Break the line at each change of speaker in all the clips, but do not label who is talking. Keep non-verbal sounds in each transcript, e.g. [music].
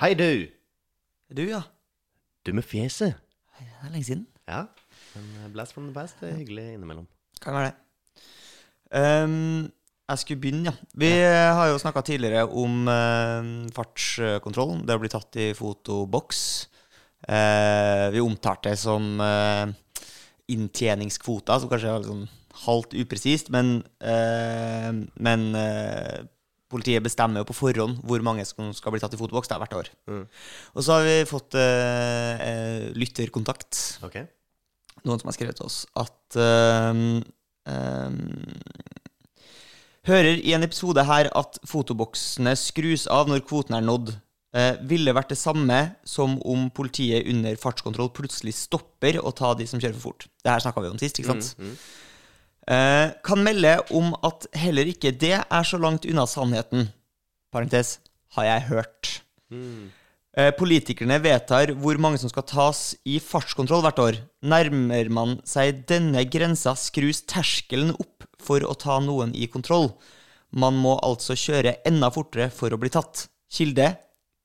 Hei, du!
Du, ja.
Du med fjeset.
Det er lenge siden.
Ja. Men eh, blast from the past er hyggelig innimellom.
Kan være det. Um, jeg skulle begynne, ja. Vi har jo snakka tidligere om uh, fartskontroll. Det har blitt tatt i fotoboks. Uh, vi omtalte det som uh, inntjeningskvoter, som kanskje er litt sånn halvt upresist, men, eh, men eh, politiet bestemmer jo på forhånd hvor mange som skal bli tatt i fotoboks er hvert år.
Mm. Og
så har vi fått uh, lytterkontakt.
Okay.
Noen som har skrevet til oss at uh, uh, Hører i en episode her at fotoboksene skrus av når kvoten er nådd. Eh, ville vært det samme som om politiet under fartskontroll plutselig stopper å ta de som kjører for fort. Det her snakka vi om sist, ikke sant?
Mm,
Eh, kan melde om at heller ikke det er så langt unna sannheten. Parentes har jeg hørt.
mm.
Eh, politikerne vedtar hvor mange som skal tas i fartskontroll hvert år. Nærmer man seg denne grensa, skrus terskelen opp for å ta noen i kontroll. Man må altså kjøre enda fortere for å bli tatt. Kilde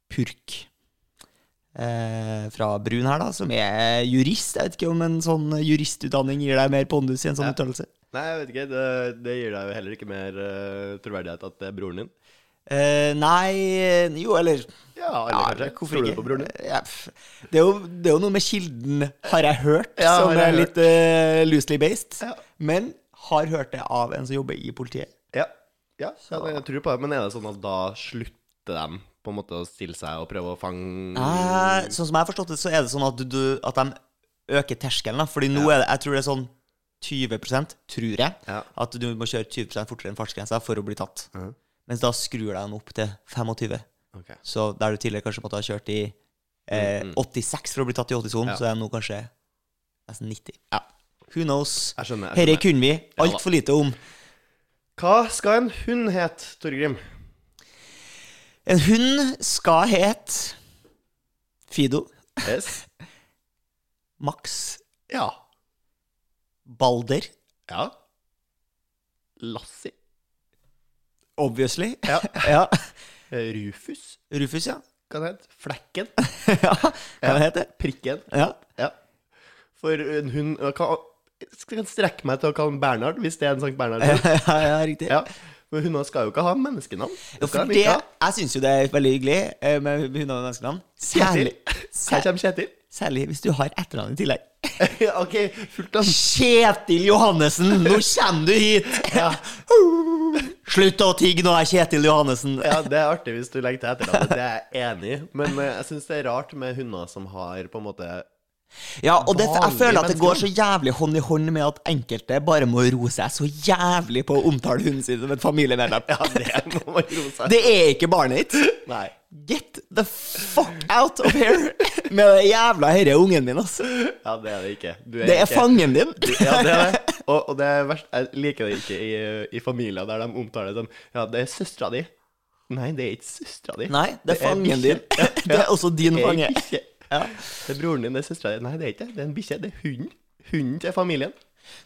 purk. Eh, fra Brun her, da, som er jurist. Jeg vet ikke om en sånn juristutdanning gir deg mer pondus i en sånn
Ja.
uttalelse.
Nei, jeg vet ikke. Det, det gir deg jo heller ikke mer uh, troverdighet at det er broren din.
Eh, nei Jo, eller
Ja, eller kanskje.
hvorfor
Tror du på broren din?
Ja, det, er jo, det er jo noe med kilden, har jeg hørt,
Ja,
som er litt uh, loosely based.
Ja.
Men har hørt det av en som jobber i politiet.
Ja. ja så jeg tror på det. Men er det sånn at da slutter de på en måte å stille seg og prøve å fange
Eh, sånn som jeg har forstått det, så er det sånn at, du, du, at de øker terskelen. Fordi nå er det, jeg tror det er sånn 20% tror jeg,
Ja.
at du må kjøre 20 fortere enn fartsgrensa for å bli tatt.
Mm.
Mens da skrur de den opp til 25.
Okay.
Så der du tidligere kanskje måtte ha kjørt i eh,
Mm, mm.
86 for å bli tatt i 80-sonen,
Ja.
så er det nå kanskje nesten 90. Ja. Who knows?
Jeg skjønner. Jeg skjønner.
kunne vi altfor lite om.
Hva skal en hund hete, Torgrim?
En hund skal hete Fido,
Yes. [laughs]
Max,
Ja.
Balder,
Ja. Lassi.
obviously.
Ja. [laughs]
ja.
Rufus.
Rufus, ja.
Kan det hete. Flekken. [laughs]
ja. kan det hete.
Prikken.
Ja.
Ja. For en hund kan, kan strekke meg til å kalle den Bernhard, hvis det er en Sankt Bernhard. [laughs]
ja, ja, riktig.
Ja. Men hunder skal jo ikke ha menneskenavn. Jo,
for det, jeg syns jo det er veldig hyggelig eh, med hunder med menneskenavn. Særlig,
Her kommer Kjetil.
særlig hvis du har etternavn i tillegg. [laughs]
ok, fullt av
Kjetil Johannessen, nå kommer du hit!
Ja. [laughs]
Slutt å tigge, nå er Kjetil Johannessen.
ja, det er artig hvis du legger til etternavnet. Det er jeg enig i. Men eh, jeg syns det er rart med hunder som har på en måte
Ja, og det, jeg føler at det går så jævlig hånd i hånd med at enkelte bare må roe seg så jævlig på å omtale hunden sin som et familiemedlem.
Ja, det må man roe seg.
Det er ikke barnet ditt.
Nei.
Get the fuck out of here med det jævla herre ungen min, altså.
Ja, det er det ikke. Du
Det er
ikke-
fangen din.
Ja, det er det. Og, og det er verst Jeg liker det ikke i, i familier der de omtaler det som Ja, det er søstera di. Nei, det er ikke søstera di.
Nei, det er fangen din.
Ja, Ja, [laughs]
Det er også din
er
fange. Ja.
Det er broren din, det er søstera di. Nei, det er ikke det. Det er en bikkje. Det er hunden. Hunden til familien.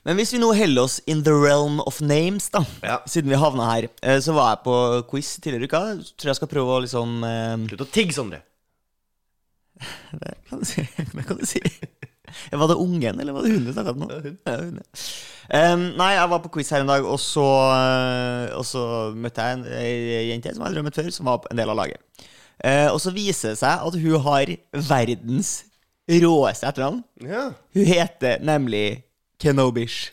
Men hvis vi nå heller oss in the realm of names, da,
Ja.
siden vi havna her, eh, så var jeg på quiz tidligere i uka. Tror jeg skal prøve å liksom eh,
Slutt å tigge, Sondre. [laughs]
Det kan du si. Det kan du si. Var det ungen, eller var det hunden du snakka om nå?
Ja.
Em, nei, jeg var på quiz her en dag, og så, eh, og så møtte jeg en en jente som jeg hadde møtt før, som var en del av laget. Uh, og så viser det seg at hun har verdens råeste etternavn.
Ja.
Hun heter nemlig Kenobish.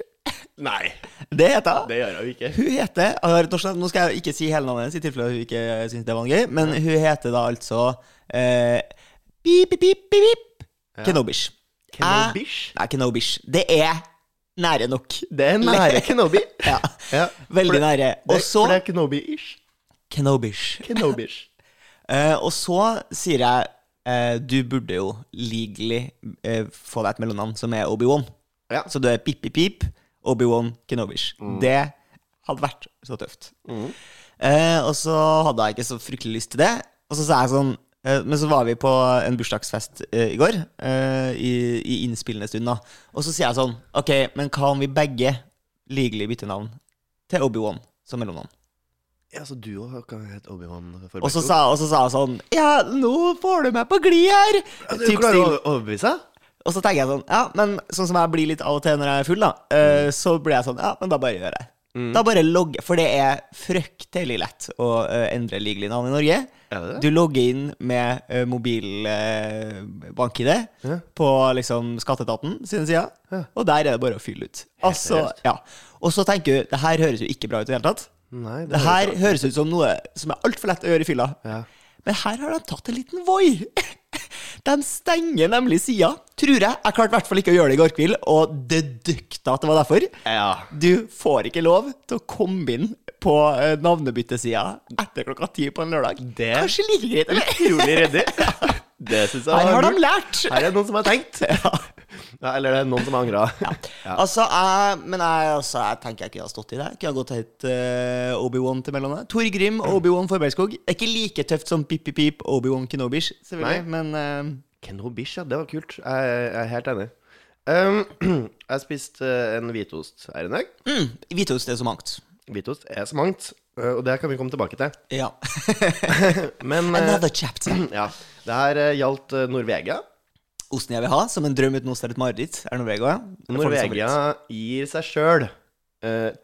Nei,
Det heter hun.
det gjør hun ikke.
Hun heter. Nå skal jeg ikke si hele navnet hennes, i tilfelle hun ikke syns det var gøy, men hun heter da altså eh, Pip, pip, pip, pip, Ja. Kenobish.
Kenobish?
Jeg- Nei, Kenobish. Det er nære nok.
Det er nære [laughs] Kenobi.
Ja,
Ja.
veldig nære. Og så
for det er Kenobi-ish.
Kenobish.
Kenobish.
uh, [laughs] og så sier jeg uh, du burde jo legally uh, få deg et mellomnavn som er Obi-Wan.
Ja.
Så du er pip-pip-pip, Obi-Wan Kenobish. Det hadde vært så tøft. Eh, og så hadde jeg ikke så fryktelig lyst til det. Og så sa jeg sånn eh, Men så var vi på en bursdagsfest eh, i går, eh, i, i innspillende stund, da. Og så sier jeg sånn Ok, men om vi begge likelig bytter navn til Obi-Wan som mellomnavn?
Ja, så du òg kan hete Obi-Wan
Og så sa, hun sånn Ja, nå får du meg på glid her!
Du klarer å overbevise?
Og så tenker jeg sånn Ja, men sånn som jeg blir litt av og til når jeg er full, da, eh, så blir jeg sånn Ja, men da bare gjør jeg. Da bare logger For det er fryktelig lett å uh, endre legally navn i Norge. Du logger inn med uh, mobil uh, bank-ID
Ja.
på liksom Skatteetaten sine sider,
Ja.
og der er det bare å fylle ut. Altså, ja. Og så tenker du det her høres jo ikke bra ut i det hele tatt.
Nei,
Det her høres ut som noe som er altfor lett å gjøre i fylla.
Ja.
Men her har de tatt en liten voi. [laughs] [laughs] De stenger nemlig sida, tror jeg. Jeg klarte i hvert fall ikke å gjøre det i går kveld, og dedukta at det var derfor.
ja.
Du får ikke lov til å komme inn på eh, navnebyttesida etter klokka ti på en lørdag.
Det-
Kanskje like greit, eller?
Utrolig ryddig. [laughs] Det syns jeg
Her har de lært!
Her er det noen som har tenkt. [laughs] Ja, eller det er noen som har angra. [laughs] Ja.
Altså, jeg, men jeg, altså, jeg tenker jeg kunne ha stått i det. Jeg kunne ha gått helt et eh, Obi-Wan til mellom det Tor Grim, Obi-Wan Forbergskog. Er ikke like tøft som Pip Pip Pip, Obi-Wan Kenobish, selvfølgelig, men uh,
Kenobish, ja. Det var kult. Jeg, jeg er helt enig. Um, [clears throat] jeg spiste eh, en hvitost her i dag.
mm, Hvitost er så mangt.
Hvitost er så mangt, og det kan vi komme tilbake til.
Ja. [laughs]
Men [laughs]
Another chapter. [clears throat]
ja, det her gjaldt Norvegia.
Osten jeg vil ha, som en drøm uten ost er et mareritt, er Norvegia.
Norvegia gir seg sjøl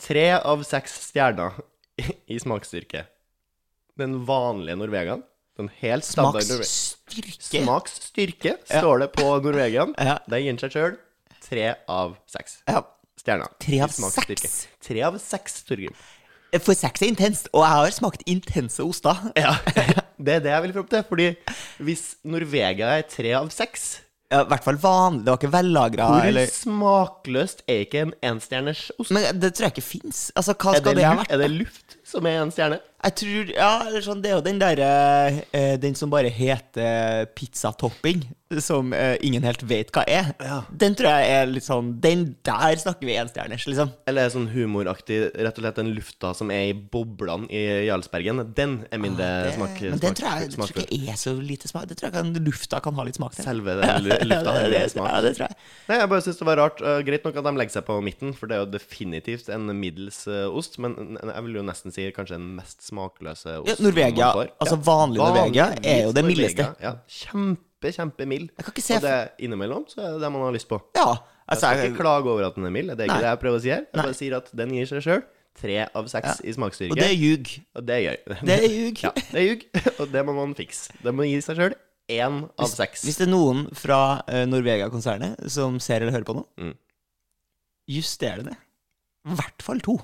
tre av seks stjerner i smaksstyrke. Den vanlige Norvegiaen. Den helt
Smaksstyrke.
Smaksstyrke står det på Norvegian. [laughs]
Ja.
Den gir seg sjøl tre av seks
Ja.
stjerner.
Tre av seks?
Tre av seks, Torgrim.
For sex er intenst, og jeg har smakt intense oster.
Ja. [laughs] Det er det jeg vil fram til. Fordi hvis Norvegia er tre av seks
Ja, I hvert fall vanlig. Det var ikke vellagra.
Hvor
Eller...
smakløst er ikke en enstjerners ost?
Men det tror jeg ikke fins. Altså, hva skal
det,
det ha vært?
er det luft som er en stjerne?
Jeg tror Ja, eller sånn, det er jo den derre eh, Den som bare heter pizzatopping, som eh, ingen helt vet hva er.
Ja.
Den tror jeg er litt sånn Den der snakker vi enstjerners, liksom.
Eller er sånn humoraktig Rett og slett den lufta som er i boblene i Jarlsbergen, den er mindre
Ah, Det,
smak,
men den tror jeg, tror
jeg
ikke er så lite smak. Det tror jeg kan, lufta kan ha litt smak til.
Selve den lu- [laughs] lufta
ja,
er
det,
det smak.
ja, det tror jeg.
Nei, jeg bare synes det var rart. Uh, greit nok at de legger seg på midten, for det er jo definitivt en middels eh, ost. Men jeg vil jo nesten si kanskje den mest smakløse osten
Ja, Norvegia,
man får.
altså vanlig Norvegia, er jo det
Norvegia,
mildeste.
Ja, kjempe, kjempemild.
Jeg kan ikke se
Og det innimellom så er det det man har lyst på.
Ja.
Jeg
Altså,
skal ikke klage over at den er mild, det er ikke
Nei.
det jeg prøver å si her. Jeg
Nei.
bare sier at den gir seg sjøl tre av seks i smaksstyrke.
og det er ljug.
Og det er gøy.
Det er ljug. [laughs]
Ja, det er ljug, [laughs] og det må man fikse. Det må gi seg sjøl én av seks.
Hvis det er noen fra uh, Norvegia-konsernet som ser eller hører på nå,
Mm.
juster det ned. I hvert fall to.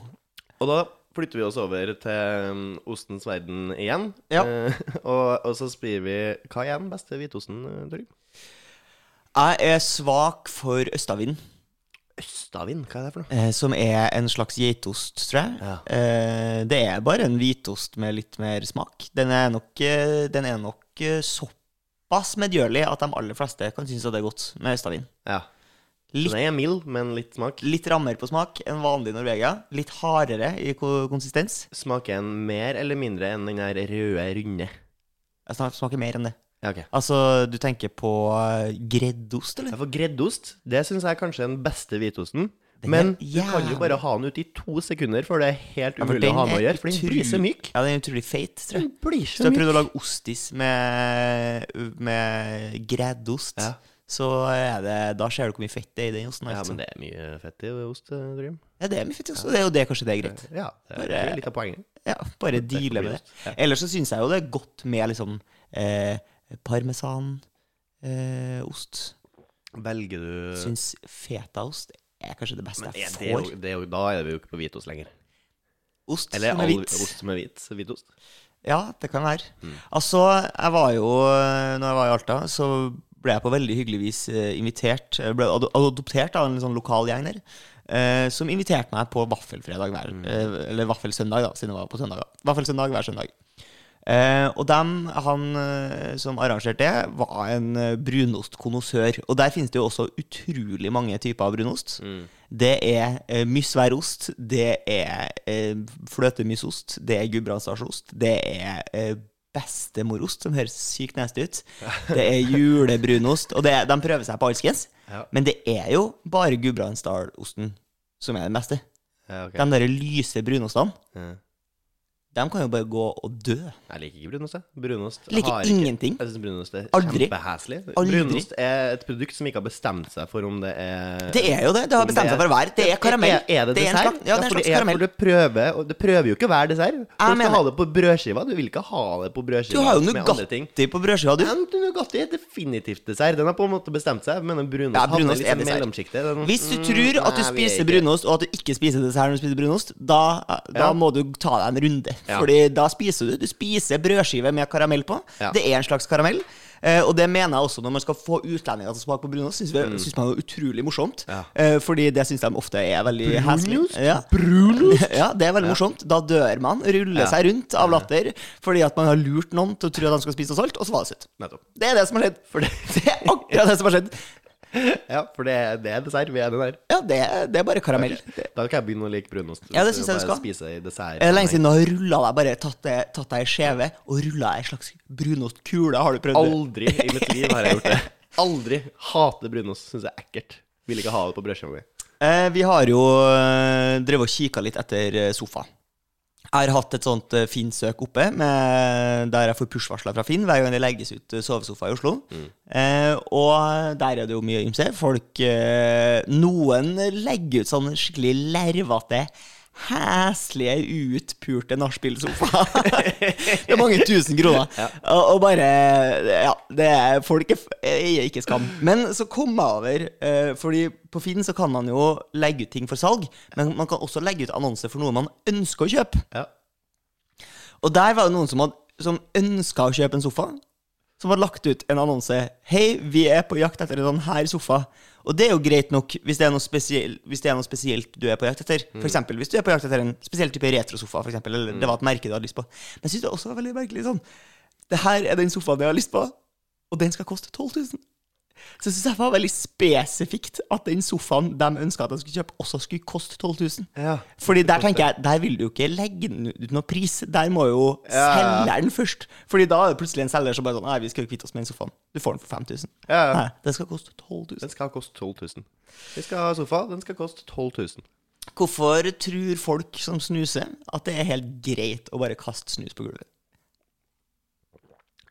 Og da flytter vi oss over til um, ostens verden igjen.
Ja.
Eh, [laughs] og, og så spiller vi Hva er den beste hvitosten, eh, Torgrim?
Jeg er svak for østavind,
Østavind, hva er det for noe?
eh, som er en slags geitost, tror jeg.
Ja.
Eh, det er bare en hvitost med litt mer smak. Den er nok, eh, den er nok såpass medgjørlig at de aller fleste kan synes at det er godt med østavind.
Ja. Så
Litt,
den er mild, men litt smak.
litt rammere på smak enn vanlig Norvegia. Litt hardere i konsistens.
Smaker den mer eller mindre enn den der røde, runde?
Jeg smaker mer enn det.
Ja, okay.
Altså, du tenker på eh, greddost, eller?
Ja, for greddost, det syns jeg er kanskje den beste hvitosten.
Den
Men du kan jo bare ha den ute i to sekunder, for det er helt umulig
den
å ha med å gjøre. For den blir så myk.
Ja, den er utrolig feit, tror jeg.
Den blir så
myk Så
jeg
prøvde å lage ostis med, med greddost,
Ja.
Så er det, da ser du hvor mye fett det er i den osten.
Ja,
altså.
men det er mye fett i ost, eh, Trym.
Ja, det er mye fett i ost, og det er jo det kanskje det er greit.
Ja, det er
Bare-
litt av poenget.
Ja, bare deale med det.
Ja.
Ellers så syns jeg jo det er godt med liksom eh, parmesanost. eh, ost.
Velger du
Syns fetaost er kanskje det beste
Men er
jeg
det, jo,
får.
det er jo, da er vi jo ikke på hvitost lenger.
Ost
Eller
som er hvit.
ost som er hvit. Hvitost.
Ja, det kan være.
Mm.
Altså, jeg var jo Når jeg var i Alta, så ble jeg på veldig hyggelig vis eh, invitert ble adoptert av en sånn lokal gjeng der. eh, som inviterte meg på vaffelfredag hver
Mm.
eh, Eller vaffelsøndag, da, siden det var på søndag. Vaffelsøndag hver søndag. Eh, og dem, han eh, som arrangerte det, var en brunostkonnoissør. Og der finnes det jo også utrolig mange typer av brunost.
Mm.
Det er uh, mysværost, det er uh, fløtemysost, det er gudbrandsdalsost, det er eh, bestemorost, som høres sykt nasty ut. Det er julebrunost. Og det, de prøver seg på alskens.
Ja.
Men det er jo bare gudbrandsdalosten som er den beste.
Ja, okay.
De der lyse brunostene.
Ja.
De kan jo bare gå og dø.
Jeg liker ikke brunost. jeg. Brunost
Liker
har ikke-
ingenting.
Jeg synes brunost er
Aldri.
kjempeheslig.
Aldri.
Brunost er et produkt som ikke har bestemt seg for om det er
Det er jo det. Det har bestemt seg for å være. Det er karamell.
Er, er det
Det er en slags- ja, det er en slags karamell.
Det, prøver, det prøver jo ikke å være dessert. Du skal ha det på brødskiva. Du vil ikke ha det på brødskiva
Du har jo. Nugatti på brødskiva, du.
Men Nugatti er definitivt dessert. Den har på en måte bestemt seg. Men brunost,
Ja, brunost er
sånn mellomsjiktet.
Hvis du
Mm,
tror at du
er
spiser
ikke-
brunost, og at du ikke spiser dessert når du spiser brunost, da, da
Ja.
må du ta deg en runde.
Ja.
Fordi da spiser du. Du spiser brødskive med karamell på.
Ja.
Det er en slags karamell. Eh, og det mener jeg også når man skal få utlendinger til å smake på brunost. Syns, vi, Synes man er utrolig morsomt.
Ja.
Eh, fordi det syns de ofte er veldig heslig.
Brunost?
Ja. [laughs] ja, det er veldig morsomt. Da dør man, ruller
Ja.
seg rundt av latter fordi at man har lurt noen til å tro at de skal spise noe salt, og så var det søtt. Det er det som har skjedd. For det, [laughs] det er akkurat det som har skjedd. [laughs]
Ja, for det, det er dessert. Vi er det der.
Ja, det, det er bare karamell. Okay.
Da kan jeg begynne å like brunost.
Ja, det synes jeg du skal.
Spise i dessert.
Det er lenge siden du har rulla deg bare tatt deg i skjeve og rulla ei slags brunostkule. Har du prøvd det?
Aldri i mitt liv har jeg gjort det. Aldri. Hater brunost. Syns jeg er ekkelt. Vil ikke ha det på brødskiva mi.
Eh, vi har jo eh, drevet og kikka litt etter eh, sofa. Jeg har hatt et sånt eh, Finn-søk oppe med, der jeg får push-varsler fra Finn hver gang det legges ut eh, sovesofa i Oslo. Eh, og der er det jo mye ymse. Folk eh, Noen legger ut sånn skikkelig lervete Heslige, utpulte nachspiel-sofa. [laughs] det er mange tusen kroner. Og, og bare Ja, det er, folk er, er, ikke skam. Men så kom jeg over uh, Fordi på Finn så kan man jo legge ut ting for salg, men man kan også legge ut annonser for noe man ønsker å kjøpe.
Ja.
Og der var det noen som, hadde, som ønska å kjøpe en sofa. Som hadde lagt ut en annonse. Hei, vi er på jakt etter en sånn her sofa. Og det er jo greit nok hvis det er noe, spesiell, hvis det er noe spesielt du er på jakt etter. For eksempel hvis du er på jakt etter en spesiell type retrosofa, for eksempel, eller det var et merke du hadde lyst på. Men jeg syns det også var veldig merkelig sånn Det her er den sofaen jeg har lyst på, og den skal koste 12 000. Så jeg syns det var veldig spesifikt at den sofaen de ønska at jeg skulle kjøpe, også skulle koste 12 000.
Ja.
Fordi der tenker jeg, der vil du jo ikke legge den ut noen pris. Der må jo
Ja.
selgeren først. Fordi da er det plutselig en selger som bare sånn Nei, vi skal jo kvitte oss med den sofaen. Du får den for 5000.
Ja, ja.
Nei, den skal koste 12 000.
Den skal koste 12 000. Vi skal ha sofa. Den skal koste 12 000.
Hvorfor tror folk som snuser, at det er helt greit å bare kaste snus på gulvet?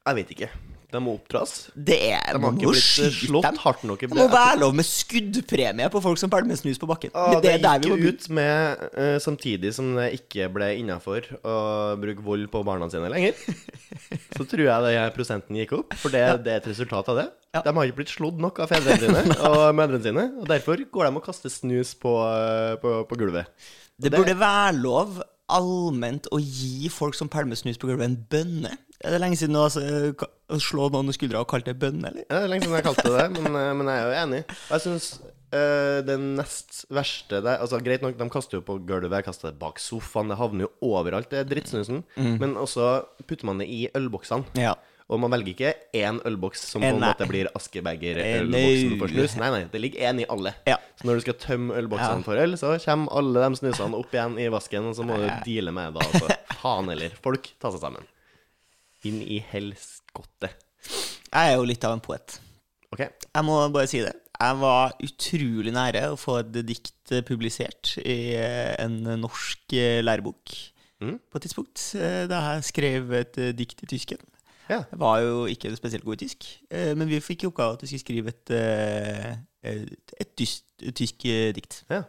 Jeg vet ikke. De må oppdras.
Det er
De
man må skyte dem.
hardt nok i
Det må være lov med skuddpremie på folk som pælmer snus på bakken.
Ah,
det,
det
er der
gikk ut med uh, samtidig som det ikke ble innafor å bruke vold på barna sine lenger. Så tror jeg det prosenten gikk opp, for det, det er et resultat av det.
Ja.
De har ikke blitt slått nok av fedrene sine [laughs] og mødrene sine, og derfor går de og kaster snus på, eh, på, på gulvet.
Det burde være lov allment å gi folk som pælmer snus på gulvet, en bønne. Er det lenge siden du har slått ka- å slå noen i skuldra og kalt det bønn, eller?
Ja, det er lenge siden jeg kalte det det, men, eh, men jeg er jo enig. Og jeg syns det nest verste der Altså Greit nok, de kaster jo på gulvet, jeg kaster det bak sofaen, det havner jo overalt, det er drittsnusen. Men også putter man det i ølboksene.
Ja.
Og man velger ikke én ølboks som
Eh,
på en måte blir Asker
Eh,
Berger-ølboksen for snus. Nei, nei, det ligger én i alle.
Ja.
Så når du skal tømme ølboksene
Ja.
for øl, så kommer alle de snusene opp igjen i vasken, og så må du deale med det. Altså. [laughs] Faen heller. Folk ta seg sammen. Inn i helskotte.
Jeg er jo litt av en poet.
OK?
Jeg må bare si det. Jeg var utrolig nære å få et dikt publisert i eh, en norsk eh, lærebok
Mm.
på et tidspunkt, eh, da jeg skrev et dikt i tysken.
Ja.
Jeg var jo ikke spesielt god i tysk, men vi fikk i oppgave at vi skulle skrive et, et, et, et tysk, dikt.
ja.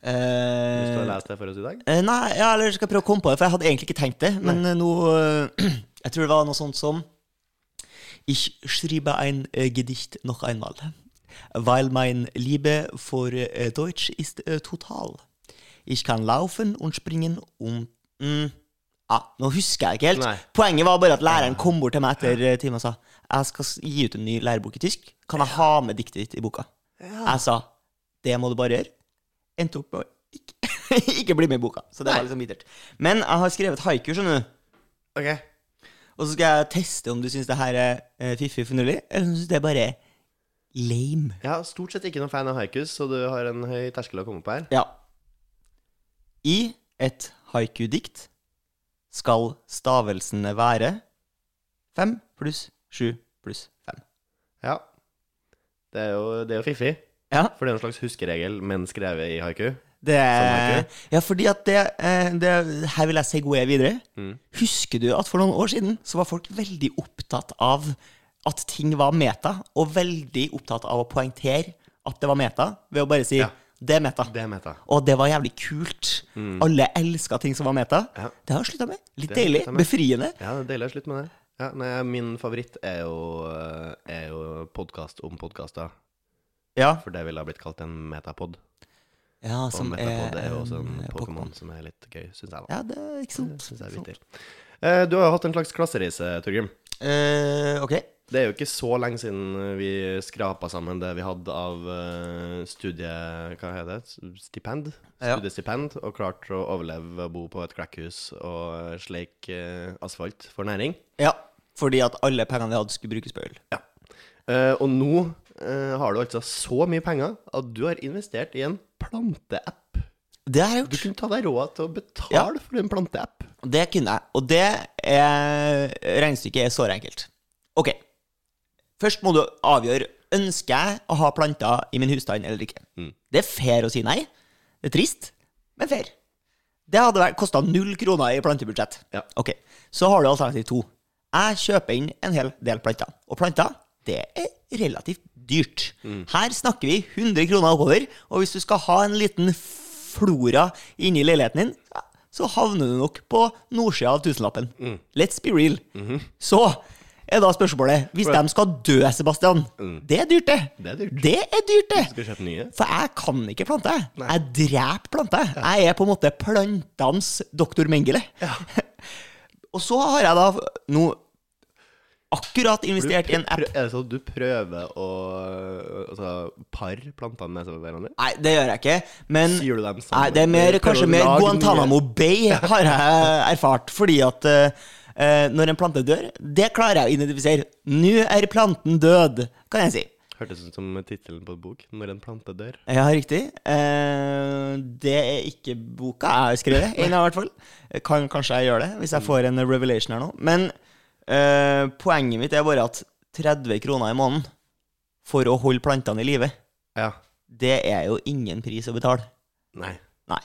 Hvis du har
Eh,
lest det for oss i dag?
eh, nei, ja, eller skal prøve å komme på det, for jeg hadde egentlig ikke tenkt det. Men mm. nå eh, [clears throat] Jeg tror det var noe sånt som Ich schriebe ein Gedicht noch einmal, weil mein Liebe for Deutsch ist total. Ich kann laufen und springen und mm, ja, Nå husker jeg ikke helt.
Nei.
Poenget var bare at læreren kom bort til meg etter eh, timen og sa Jeg skal gi ut en ny lærebok i tysk. Kan jeg ha med diktet ditt i boka? Jeg sa det må du bare gjøre. Endte opp med å ikke, [laughs] ikke bli med i boka. Så det var liksom bittert. Men jeg har skrevet haiku, skjønner du.
OK.
Og så skal jeg teste om du syns det her er eh, fiffig finurlig, eller om du syns det er bare lame.
Jeg er stort sett ikke noen fan av haikus, så du har en høy terskel å komme på her.
Ja. I et haiku-dikt skal stavelsene være fem pluss sju pluss fem.
Ja. Det er jo, det er jo fiffig.
Ja.
For det er en slags huskeregel, men skrevet i haiku.
Det,
haiku.
ja, fordi at det, eh, det Her vil jeg gå videre.
Mm.
Husker du at for noen år siden så var folk veldig opptatt av at ting var meta, og veldig opptatt av å poengtere at det var meta, ved å bare si
Ja.
'det er meta'.
Det er meta.
Og det var jævlig kult. Alle elska ting som var meta.
Mm. Ja.
Det har jeg slutta med. Litt deilig.
med.
Befriende.
Ja, det er deilig å slutte med det. Ja, nei, min favoritt er jo, eh, er jo podkast om podkaster.
Ja.
For det ville ha blitt kalt en metapod.
ja
Og
som
metapod er jo også
en Pokémon.
Som er litt gøy, syns jeg. da
Ja, det er ikke sant.
Det synes jeg er vittig. Eh, Du har jo hatt en slags klassereise, Torgrim.
Eh, ok.
Det er jo ikke så lenge siden vi skrapa sammen det vi hadde av eh, studie... Hva heter det? Stipend?
Ja.
Studiestipend, og klart å overleve å bo på et klekkhus og eh, asfalt for næring.
Ja, fordi at alle pengene vi hadde, skulle brukes på øl.
Eh, og nå eh, har du altså så mye penger at du har investert i en planteapp.
Det har jeg gjort.
Du kunne ta deg råd til å betale
Ja.
for en planteapp.
Det kunne jeg. Og det er Regnestykket er såre enkelt. Ok. Først må du avgjøre Ønsker jeg å ha planter i min husstand eller ikke. Det er fair å si nei. Det er trist, men fair. Det hadde kosta null kroner i plantebudsjett.
Ja.
Ok, Så har du alternativ to. Jeg kjøper inn en hel del planter. Og planter, det er relativt dyrt. Her snakker vi 100 kroner oppover, og hvis du skal ha en liten flora inni leiligheten din, ja, så havner du nok på nordsida av tusenlappen. Let's be real. Så er da spørsmålet Hvis de skal dø, Sebastian Det er dyrt, det.
Det er dyrt.
Det er dyrt, det.
Skal kjøpe nye?
For jeg kan ikke plante. Jeg dreper planter. Jeg er på en måte plantenes doktor Mengele. [laughs] og så har jeg da nå akkurat investert i en app.
Er det sånn at du prøver å altså, pare plantene med hverandre?
Nei, det gjør jeg ikke. Men
Sier du dem sammen?
Nei, det er mer, kanskje mer Guantánamo Bay, [laughs] har jeg erfart. Fordi at eh, når en plante dør, det klarer jeg å identifisere. Nå er planten død, kan jeg si.
Hørtes ut som tittelen på en bok. 'Når en plante dør'.
Ja, riktig. Eh, det er ikke boka jeg har skrevet, i hvert fall. Kan, kanskje jeg gjør det, hvis jeg får en revelation her nå. Men eh, poenget mitt er bare at 30 kroner i måneden for å holde plantene i live,
Ja.
det er jo ingen pris å betale.
Nei.
Nei.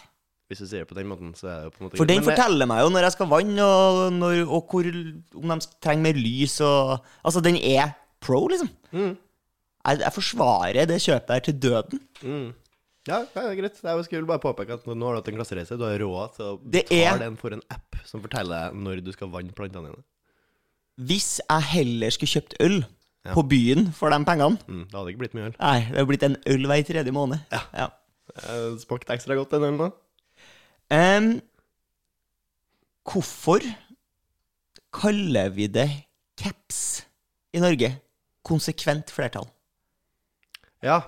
Hvis du sier det på den måten, så er det jo på en måte
For den
Men det-
forteller meg jo når jeg skal vanne, og, når, og hvor, om de trenger mer lys og Altså, den er pro, liksom.
Mm.
Jeg, jeg forsvarer det kjøpet her til døden.
Mm. Ja, ja, det er greit. Jeg skulle bare påpeke at nå har du hatt en klassereise. Du har råd til å
Det
betale
er-
den for en app som forteller deg når du skal vanne plantene dine.
Hvis jeg heller skulle kjøpt øl
Ja.
på byen for de pengene
Mm. Det hadde ikke blitt mye øl.
Nei, det hadde blitt en øl hver tredje måned.
Ja. Eh, Smakte ekstra godt, den ølen da.
Um, hvorfor kaller vi det caps i Norge? Konsekvent flertall.
Ja.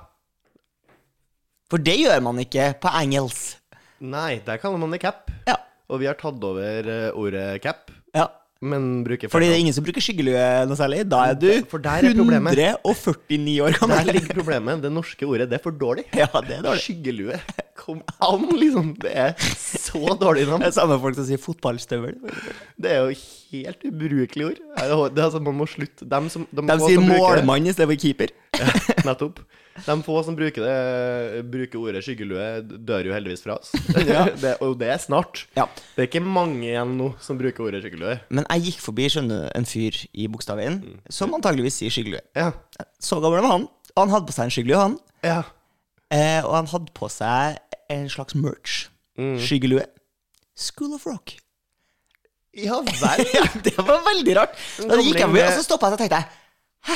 For det gjør man ikke på engelsk.
Nei, der kaller man det cap.
Ja.
Og vi har tatt over eh, ordet cap,
ja.
Men bruker
Fordi det er ingen som bruker skyggelue noe særlig. Da er du
For der er problemet.
149 år
Der ligger problemet. Det norske ordet, det er for dårlig.
Ja, det er dårlig.
Skyggelue. Kom an, liksom. Det er så dårlig navn.
Det er samme folk som sier fotballstøvel.
Det er jo helt ubrukelige ord. Det er altså, Man må slutte. De, som, de
De sier målmann i keeper. keeper.
Nettopp. De få som bruker, det, bruker ordet skyggelue, dør jo heldigvis fra oss. [laughs]
Ja.
det, og det er snart.
Ja.
Det er ikke mange igjen nå som bruker ordet skyggelue.
Men jeg gikk forbi skjønner en fyr i Bogstadveien som antageligvis sier skyggelue.
Ja.
Så gammel var han. Og han hadde på seg en skyggelue, han.
ja.
Eh, og han hadde på seg en slags merch.
Mm.
Skyggelue. School of Rock.
Ja vel. [laughs]
det var veldig rart. Da gikk jeg forbi, og så stoppa jeg og tenkte jeg, Hæ?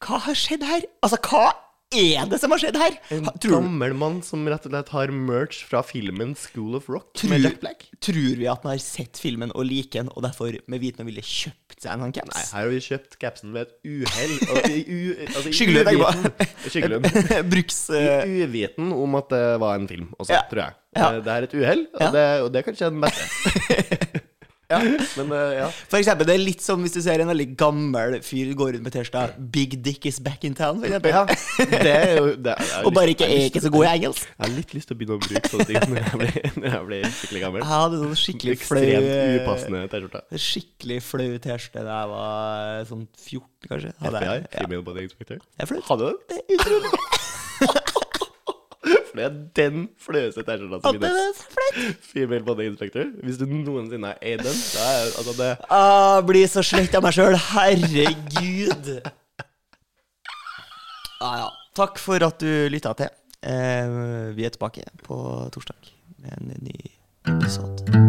Hva har skjedd her? Altså, hva er det som har skjedd her?
En gammel mann som rett og slett har merch fra filmen School of Rock
Tror-
med Jack Black.
tror vi at han har sett filmen og liker den, og derfor med viten og vilje kjøpt seg en sånn
Nei, her har vi kjøpt capsen ved et uhell. Altså, altså,
jeg
uviten- Skyggelue. [laughs]
Bruks...
I
eh,
uviten om at det var en film også,
Ja.
tror jeg.
Ja.
Det er et uhell, og,
Ja.
det, og det er kanskje den beste. [laughs] Men uh, ja.
For eksempel, det er litt som hvis du ser en veldig gammel fyr gå rundt med T-skjorta 'Big Dick is back in town', for eksempel.
ja. Det er jo det er, har [laughs]
Og bare ikke er ikke så god i engelsk.
Jeg har litt lyst til å begynne å bruke sånne ting når jeg blir, når jeg blir skikkelig gammel.
Jeg hadde sånn skikkelig flau
Ekstremt upassende T-skjorte.
Skikkelig flau T-skjorte da jeg var sånn 14, kanskje. Hadde
FBI,
jeg- ja.
Female Body Inspector.
Er utrolig
Hadde du det?
Det er
jeg den flaueste T-skjorta som finnes. Female body inspector. Hvis du noensinne har eid den, da er altså det
Ah, blir så slett av meg sjøl. Herregud. Ah, ja. Takk for at du lytta til. Eh, vi er tilbake på torsdag med en ny episode.